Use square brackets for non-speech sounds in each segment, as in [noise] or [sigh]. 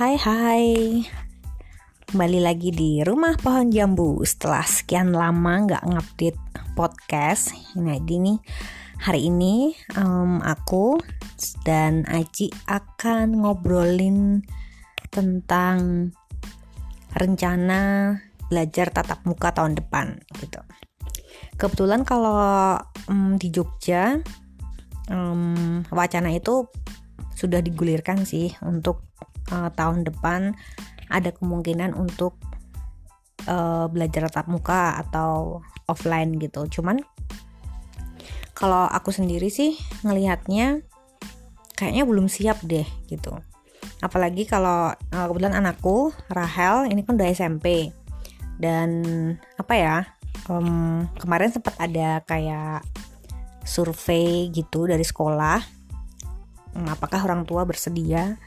Hai hai. Kembali lagi di Rumah Pohon Jambu. Setelah sekian lama nggak ngupdate podcast Nah ini hari ini um, aku dan Aji akan ngobrolin tentang rencana belajar tatap muka tahun depan gitu. Kebetulan kalau um, di Jogja um, wacana itu sudah digulirkan sih untuk uh, tahun depan ada kemungkinan untuk uh, belajar tatap muka atau offline gitu. Cuman kalau aku sendiri sih ngelihatnya kayaknya belum siap deh gitu. Apalagi kalau uh, kebetulan anakku Rahel ini kan udah SMP dan apa ya um, kemarin sempat ada kayak survei gitu dari sekolah Hmm, apakah orang tua bersedia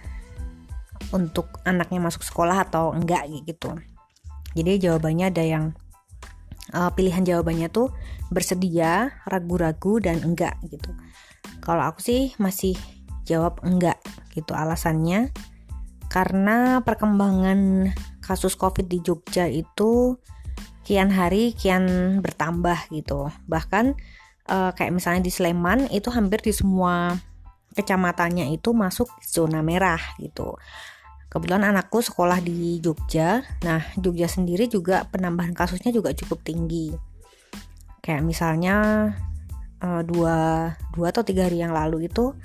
untuk anaknya masuk sekolah atau enggak gitu. Jadi jawabannya ada yang uh, pilihan jawabannya tuh bersedia, ragu-ragu dan enggak gitu. Kalau aku sih masih jawab enggak gitu alasannya karena perkembangan kasus Covid di Jogja itu kian hari kian bertambah gitu. Bahkan uh, kayak misalnya di Sleman itu hampir di semua kecamatannya itu masuk zona merah gitu. Kebetulan anakku sekolah di Jogja. Nah, Jogja sendiri juga penambahan kasusnya juga cukup tinggi. Kayak misalnya uh, dua dua atau tiga hari yang lalu itu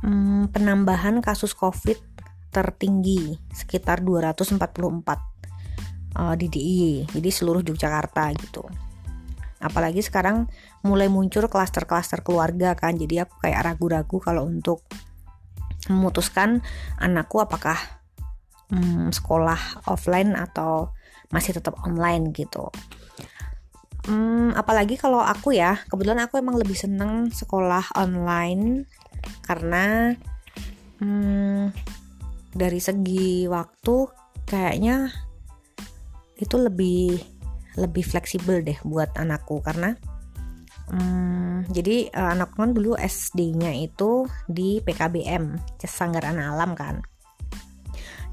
um, penambahan kasus COVID tertinggi sekitar 244 uh, di DIY, jadi seluruh Yogyakarta gitu apalagi sekarang mulai muncul klaster-klaster keluarga kan jadi aku kayak ragu-ragu kalau untuk memutuskan anakku apakah hmm, sekolah offline atau masih tetap online gitu. Hmm, apalagi kalau aku ya kebetulan aku emang lebih seneng sekolah online karena hmm, dari segi waktu kayaknya itu lebih lebih fleksibel deh buat anakku karena hmm, jadi uh, anakku kan dulu SD-nya itu di PKBM Sanggar Anak Alam kan.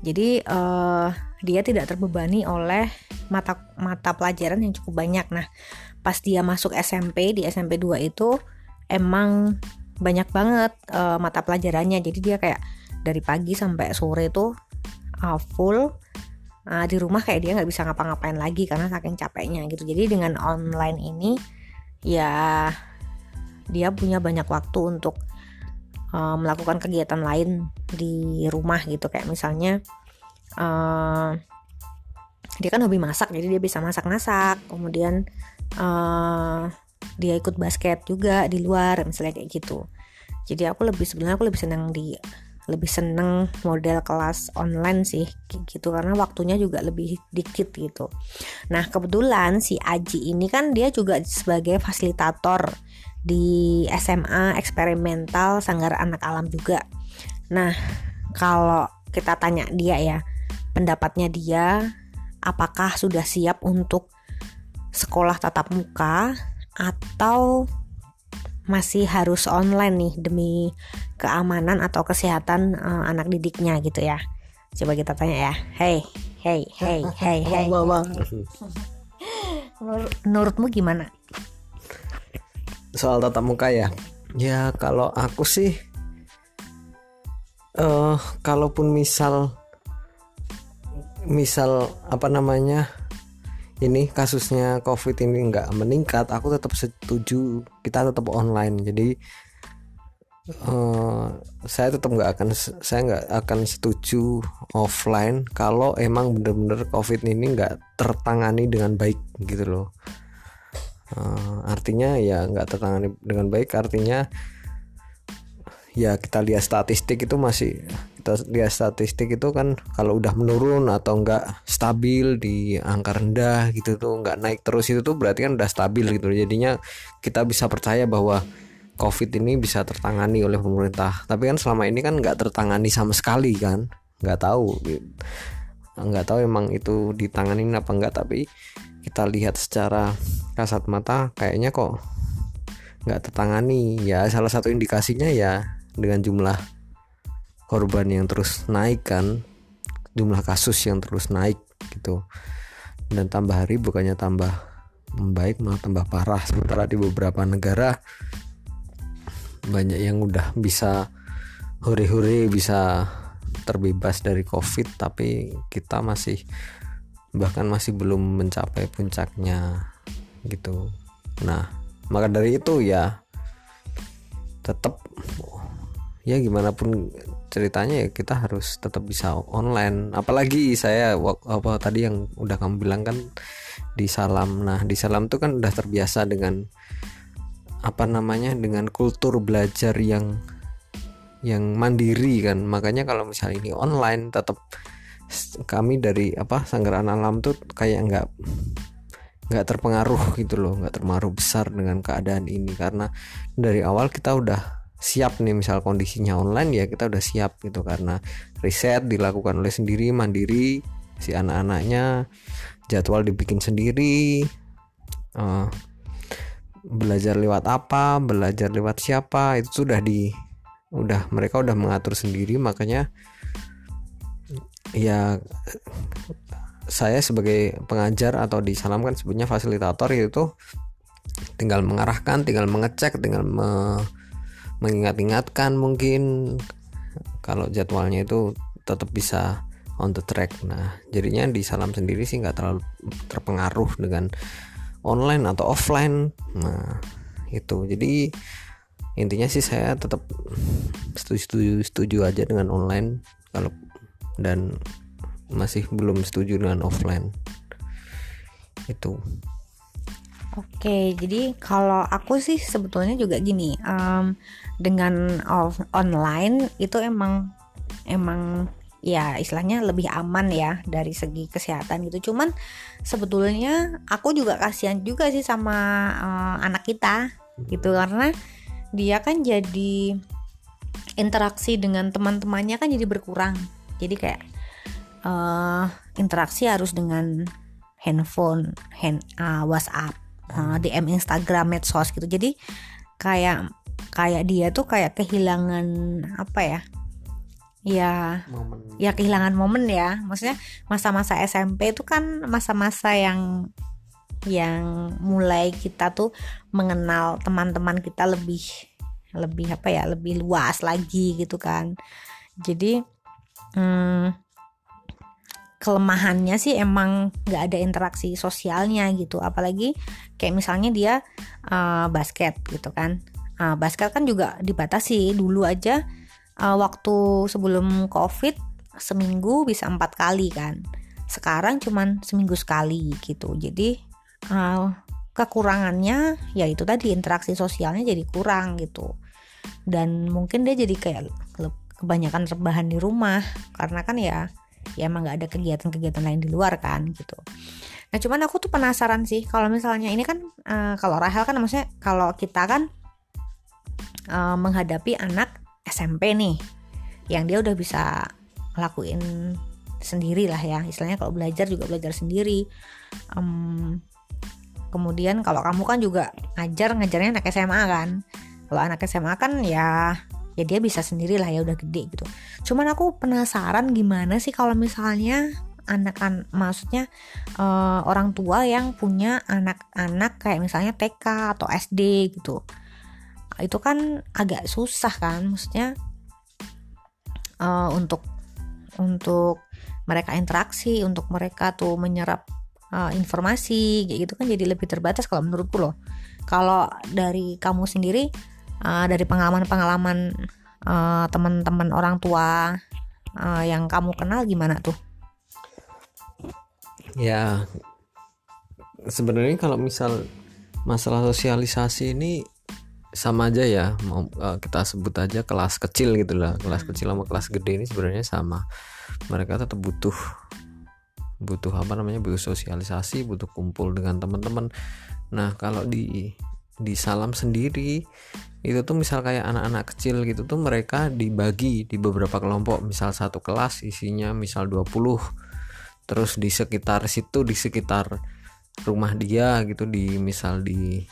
Jadi uh, dia tidak terbebani oleh mata mata pelajaran yang cukup banyak. Nah pas dia masuk SMP di SMP 2 itu emang banyak banget uh, mata pelajarannya. Jadi dia kayak dari pagi sampai sore tuh uh, full uh, di rumah kayak dia nggak bisa ngapa-ngapain lagi karena saking capeknya gitu. Jadi dengan online ini ya dia punya banyak waktu untuk uh, melakukan kegiatan lain di rumah gitu. Kayak misalnya uh, dia kan hobi masak jadi dia bisa masak-masak. Kemudian uh, dia ikut basket juga di luar misalnya kayak gitu. Jadi aku lebih sebenarnya aku lebih senang di lebih seneng model kelas online sih gitu karena waktunya juga lebih dikit gitu. Nah kebetulan si Aji ini kan dia juga sebagai fasilitator di SMA eksperimental Sanggar Anak Alam juga. Nah kalau kita tanya dia ya pendapatnya dia apakah sudah siap untuk sekolah tatap muka atau masih harus online nih demi keamanan atau kesehatan uh, anak didiknya gitu ya. Coba kita tanya ya. Hey, hey, hey, hey, [laughs] hey. Menurutmu gimana? Soal tatap muka ya. Ya kalau aku sih eh uh, kalaupun misal misal apa namanya ini kasusnya covid ini nggak meningkat aku tetap setuju kita tetap online. Jadi uh, saya tetap nggak akan saya nggak akan setuju offline kalau emang bener-bener covid ini nggak tertangani dengan baik gitu loh. Uh, artinya ya nggak tertangani dengan baik artinya ya kita lihat statistik itu masih kita lihat statistik itu kan kalau udah menurun atau enggak stabil di angka rendah gitu tuh enggak naik terus itu tuh berarti kan udah stabil gitu. Jadinya kita bisa percaya bahwa covid ini bisa tertangani oleh pemerintah. Tapi kan selama ini kan nggak tertangani sama sekali kan? Nggak tahu. Nggak tahu emang itu ditangani apa enggak tapi kita lihat secara kasat mata kayaknya kok nggak tertangani. Ya salah satu indikasinya ya dengan jumlah korban yang terus naik kan jumlah kasus yang terus naik gitu. Dan tambah hari bukannya tambah membaik malah tambah parah. Sementara di beberapa negara banyak yang udah bisa hore-hore bisa terbebas dari covid tapi kita masih bahkan masih belum mencapai puncaknya gitu. Nah maka dari itu ya tetap ya gimana pun ceritanya ya kita harus tetap bisa online. Apalagi saya apa tadi yang udah kamu bilang kan di salam. Nah di salam tuh kan udah terbiasa dengan apa namanya dengan kultur belajar yang yang mandiri kan. Makanya kalau misalnya ini online tetap kami dari apa sanggaran alam tuh kayak nggak nggak terpengaruh [laughs] gitu loh. Nggak terpengaruh besar dengan keadaan ini. Karena dari awal kita udah siap nih misal kondisinya online ya kita udah siap gitu. Karena riset dilakukan oleh sendiri mandiri si anak-anaknya jadwal dibikin sendiri uh, belajar lewat apa belajar lewat siapa itu sudah di udah mereka udah mengatur sendiri. Makanya ya saya sebagai pengajar atau di salam kan sebutnya fasilitator itu tinggal mengarahkan tinggal mengecek tinggal me mengingat-ingatkan mungkin kalau jadwalnya itu tetap bisa on the track. Nah jadinya di salam sendiri sih nggak terlalu terpengaruh dengan online atau offline. Nah itu. Jadi intinya sih saya tetap setuju setuju, setuju aja dengan online kalau dan masih belum setuju dengan offline. Itu. Oke, jadi kalau aku sih sebetulnya juga gini, um, dengan online itu emang emang ya istilahnya lebih aman ya dari segi kesehatan gitu. Cuman sebetulnya aku juga kasihan juga sih sama uh, anak kita gitu karena dia kan jadi interaksi dengan teman-temannya kan jadi berkurang. Jadi kayak uh, interaksi harus dengan handphone, hand uh, WhatsApp uh, eh, DM Instagram medsos gitu jadi kayak kayak dia tuh kayak kehilangan apa ya? Ya momen. ya kehilangan momen ya. Maksudnya masa-masa SMP itu kan masa-masa yang yang mulai kita tuh mengenal teman-teman kita lebih lebih apa ya lebih luas lagi gitu kan. Jadi hmm, kelemahannya sih emang nggak ada interaksi sosialnya gitu. Apalagi kayak misalnya dia uh, basket gitu kan uh, basket kan juga dibatasi. Dulu aja uh, waktu sebelum covid seminggu bisa empat kali kan. Sekarang cuman seminggu sekali gitu. Jadi uh, kekurangannya ya itu tadi interaksi sosialnya jadi kurang gitu. Dan mungkin dia jadi kayak kebanyakan rebahan di rumah. Karena kan ya ya emang nggak ada kegiatan-kegiatan lain di luar kan gitu. Nah cuman aku tuh penasaran sih kalau misalnya ini kan uh, kalau Rahel kan maksudnya kalau kita kan uh, menghadapi anak SMP nih yang dia udah bisa ngelakuin sendiri lah ya. Istilahnya kalau belajar juga belajar sendiri. Um, kemudian kalau kamu kan juga ngajar ngajarnya anak SMA kan. Kalau anak SMA kan ya ya dia bisa sendiri lah ya udah gede gitu. Cuman aku penasaran gimana sih kalau misalnya anak an maksudnya uh, orang tua yang punya anak-anak kayak misalnya TK atau SD gitu itu kan agak susah kan maksudnya uh, untuk untuk mereka interaksi untuk mereka tuh menyerap uh, informasi kayak gitu kan jadi lebih terbatas kalau menurutku loh kalau dari kamu sendiri uh, dari pengalaman-pengalaman uh, teman-teman orang tua uh, yang kamu kenal gimana tuh? Ya sebenarnya kalau misal masalah sosialisasi ini sama aja ya mau uh, kita sebut aja kelas kecil gitu lah. Kelas kecil sama kelas gede ini sebenarnya sama. Mereka tetap butuh butuh apa namanya butuh sosialisasi butuh kumpul dengan teman-teman. Nah kalau di di salam sendiri itu tuh misal kayak anak-anak kecil gitu tuh mereka dibagi di beberapa kelompok. Misal satu kelas isinya misal 20 terus di sekitar situ di sekitar rumah dia gitu di misal di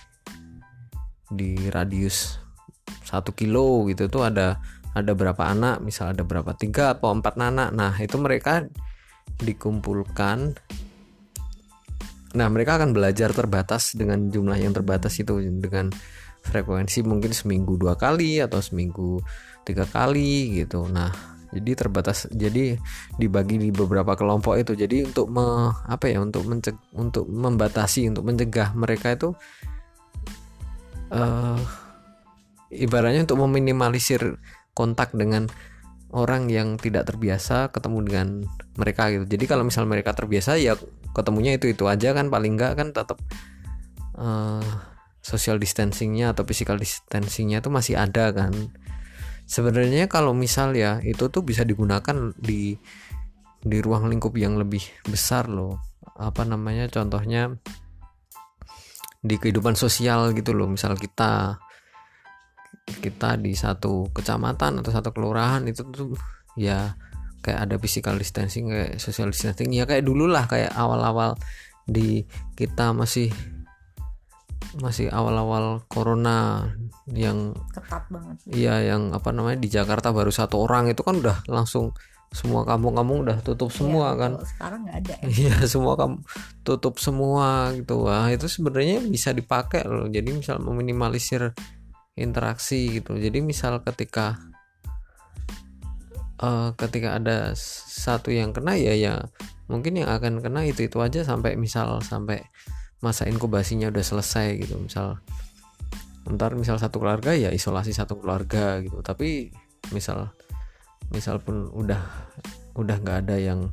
di radius satu kilo gitu tuh ada ada berapa anak misal ada berapa tiga atau empat anak. Nah itu mereka dikumpulkan. Nah mereka akan belajar terbatas dengan jumlah yang terbatas itu dengan frekuensi mungkin seminggu dua kali atau seminggu tiga kali gitu. Nah jadi terbatas jadi dibagi di beberapa kelompok itu. Jadi untuk me, apa ya untuk menceg, untuk membatasi untuk mencegah mereka itu uh, ibaratnya untuk meminimalisir kontak dengan orang yang tidak terbiasa ketemu dengan mereka gitu. Jadi kalau misal mereka terbiasa ya ketemunya itu itu aja kan paling enggak kan tetap uh, social distancingnya atau physical distancingnya itu masih ada kan. Sebenarnya kalau misal ya itu tuh bisa digunakan di di ruang lingkup yang lebih besar loh. Apa namanya contohnya di kehidupan sosial gitu loh. Misal kita kita di satu kecamatan atau satu kelurahan itu tuh ya kayak ada physical distancing kayak social distancing. Ya kayak dulu lah kayak awal-awal di kita masih masih awal-awal corona yang ketat banget. iya yang apa namanya di Jakarta baru satu orang itu kan udah langsung semua kampung-kampung udah tutup semua ya, kan? Sekarang nggak ada iya [laughs] semua kamu tutup semua gitu. Wah itu sebenarnya bisa dipakai loh. Jadi misal meminimalisir interaksi gitu. Jadi misal ketika uh, ketika ada satu yang kena ya ya mungkin yang akan kena itu itu aja sampai misal sampai masa inkubasinya udah selesai gitu. Misal ntar misal satu keluarga ya isolasi satu keluarga gitu. Tapi misal misal pun udah udah nggak ada yang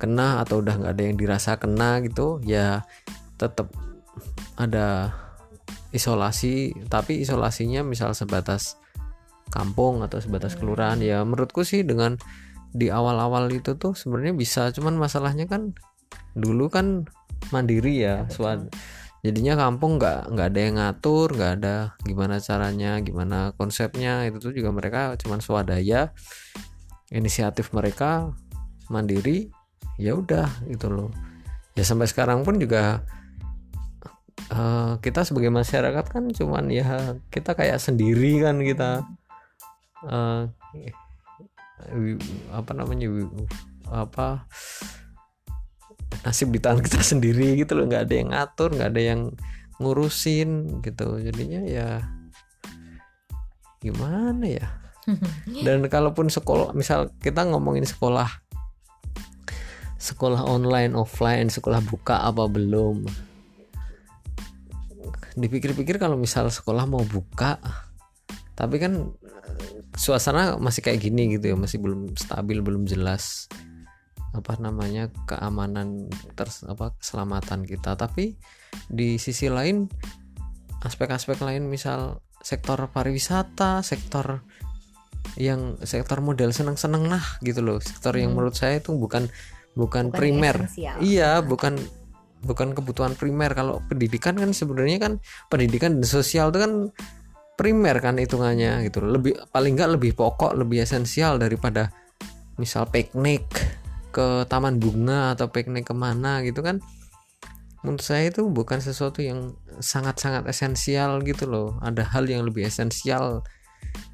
kena atau udah nggak ada yang dirasa kena gitu ya tetap ada isolasi. Tapi isolasinya misal sebatas kampung atau sebatas kelurahan ya menurutku sih dengan di awal-awal itu tuh sebenarnya bisa. Cuman masalahnya kan dulu kan mandiri ya, ya jadinya kampung nggak nggak ada yang ngatur nggak ada gimana caranya gimana konsepnya. Itu tuh juga mereka cuman swadaya inisiatif mereka mandiri ya udah gitu loh. Ya sampai sekarang pun juga uh, kita sebagai masyarakat kan cuman ya kita kayak sendiri kan kita uh, apa namanya apa nasib di tangan kita [laughs] sendiri gitu loh. Nggak ada yang ngatur nggak ada yang ngurusin gitu. Jadinya ya gimana ya? [laughs] Dan kalaupun sekolah misal kita ngomongin sekolah sekolah online offline sekolah buka apa belum? Dipikir-pikir kalau misal sekolah mau buka tapi kan suasana masih kayak gini gitu ya. Masih belum stabil belum jelas apa namanya keamanan ters apa keselamatan kita. Tapi di sisi lain aspek-aspek lain misal sektor pariwisata sektor yang sektor model seneng-seneng nah gitu loh. Sektor hmm. yang menurut saya itu bukan bukan, bukan primer. iya bukan bukan kebutuhan primer. Kalau pendidikan kan sebenarnya kan pendidikan dan sosial itu kan primer kan hitungannya gitu lebih paling nggak lebih pokok lebih esensial daripada misal piknik ke taman bunga atau piknik ke mana gitu kan menurut saya itu bukan sesuatu yang sangat-sangat esensial gitu loh. Ada hal yang lebih esensial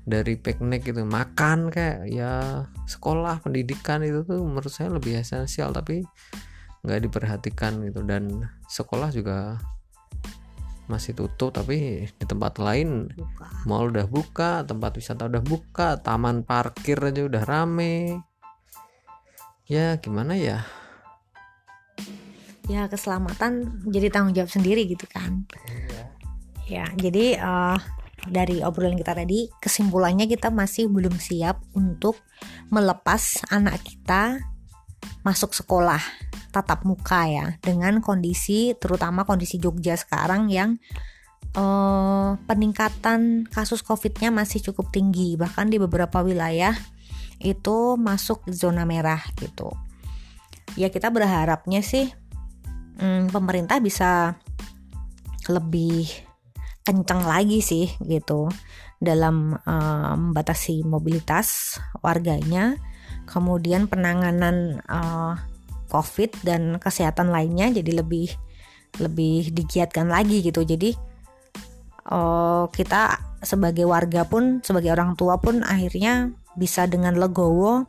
dari piknik itu makan kayak ya sekolah pendidikan itu tuh menurut saya lebih esensial tapi nggak diperhatikan gitu. Dan sekolah juga masih tutup tapi di tempat lain buka. mall udah buka tempat wisata udah buka taman parkir aja udah rame ya gimana ya ya keselamatan jadi tanggung jawab sendiri gitu kan iya. ya jadi uh, dari obrolan kita tadi kesimpulannya kita masih belum siap untuk melepas anak kita masuk sekolah tatap muka ya dengan kondisi terutama kondisi Jogja sekarang yang uh, peningkatan kasus COVID-nya masih cukup tinggi bahkan di beberapa wilayah itu masuk zona merah gitu. Ya kita berharapnya sih hmm, pemerintah bisa lebih kencang lagi sih gitu dalam uh, membatasi mobilitas warganya, kemudian penanganan uh, COVID dan kesehatan lainnya jadi lebih lebih digiatkan lagi gitu. Jadi uh, kita sebagai warga pun sebagai orang tua pun akhirnya bisa dengan legowo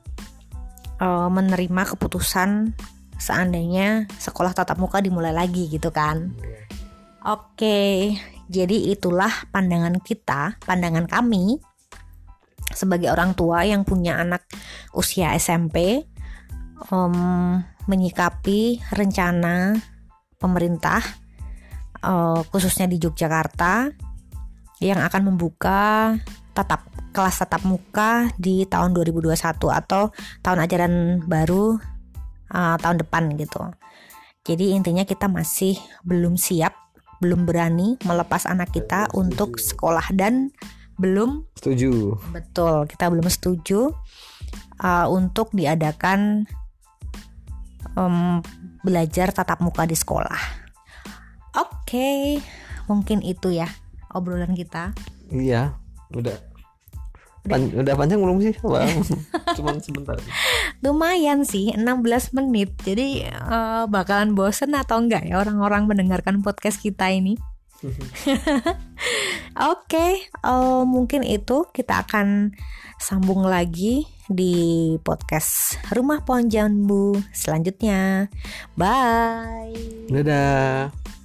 uh, menerima keputusan seandainya sekolah tatap muka dimulai lagi gitu kan. Oke, jadi itulah pandangan kita, pandangan kami sebagai orang tua yang punya anak usia SMP um, menyikapi rencana pemerintah uh, khususnya di Yogyakarta yang akan membuka tatap kelas tatap muka di tahun 2021 atau tahun ajaran baru uh, tahun depan gitu. Jadi intinya kita masih belum siap, belum berani melepas anak kita untuk sekolah dan belum setuju. Betul kita belum setuju uh, untuk diadakan um, belajar tatap muka di sekolah. Oke okay, mungkin itu ya obrolan kita. Iya udah Pan udah panjang belum sih? Wow. [laughs] Cuman sebentar. Lumayan sih, 16 menit. Jadi uh, bakalan bosen atau enggak ya orang-orang mendengarkan podcast kita ini? [laughs] Oke, okay, uh, eh, mungkin itu kita akan sambung lagi di podcast Rumah Pohon Jambu selanjutnya. Bye. Dadah.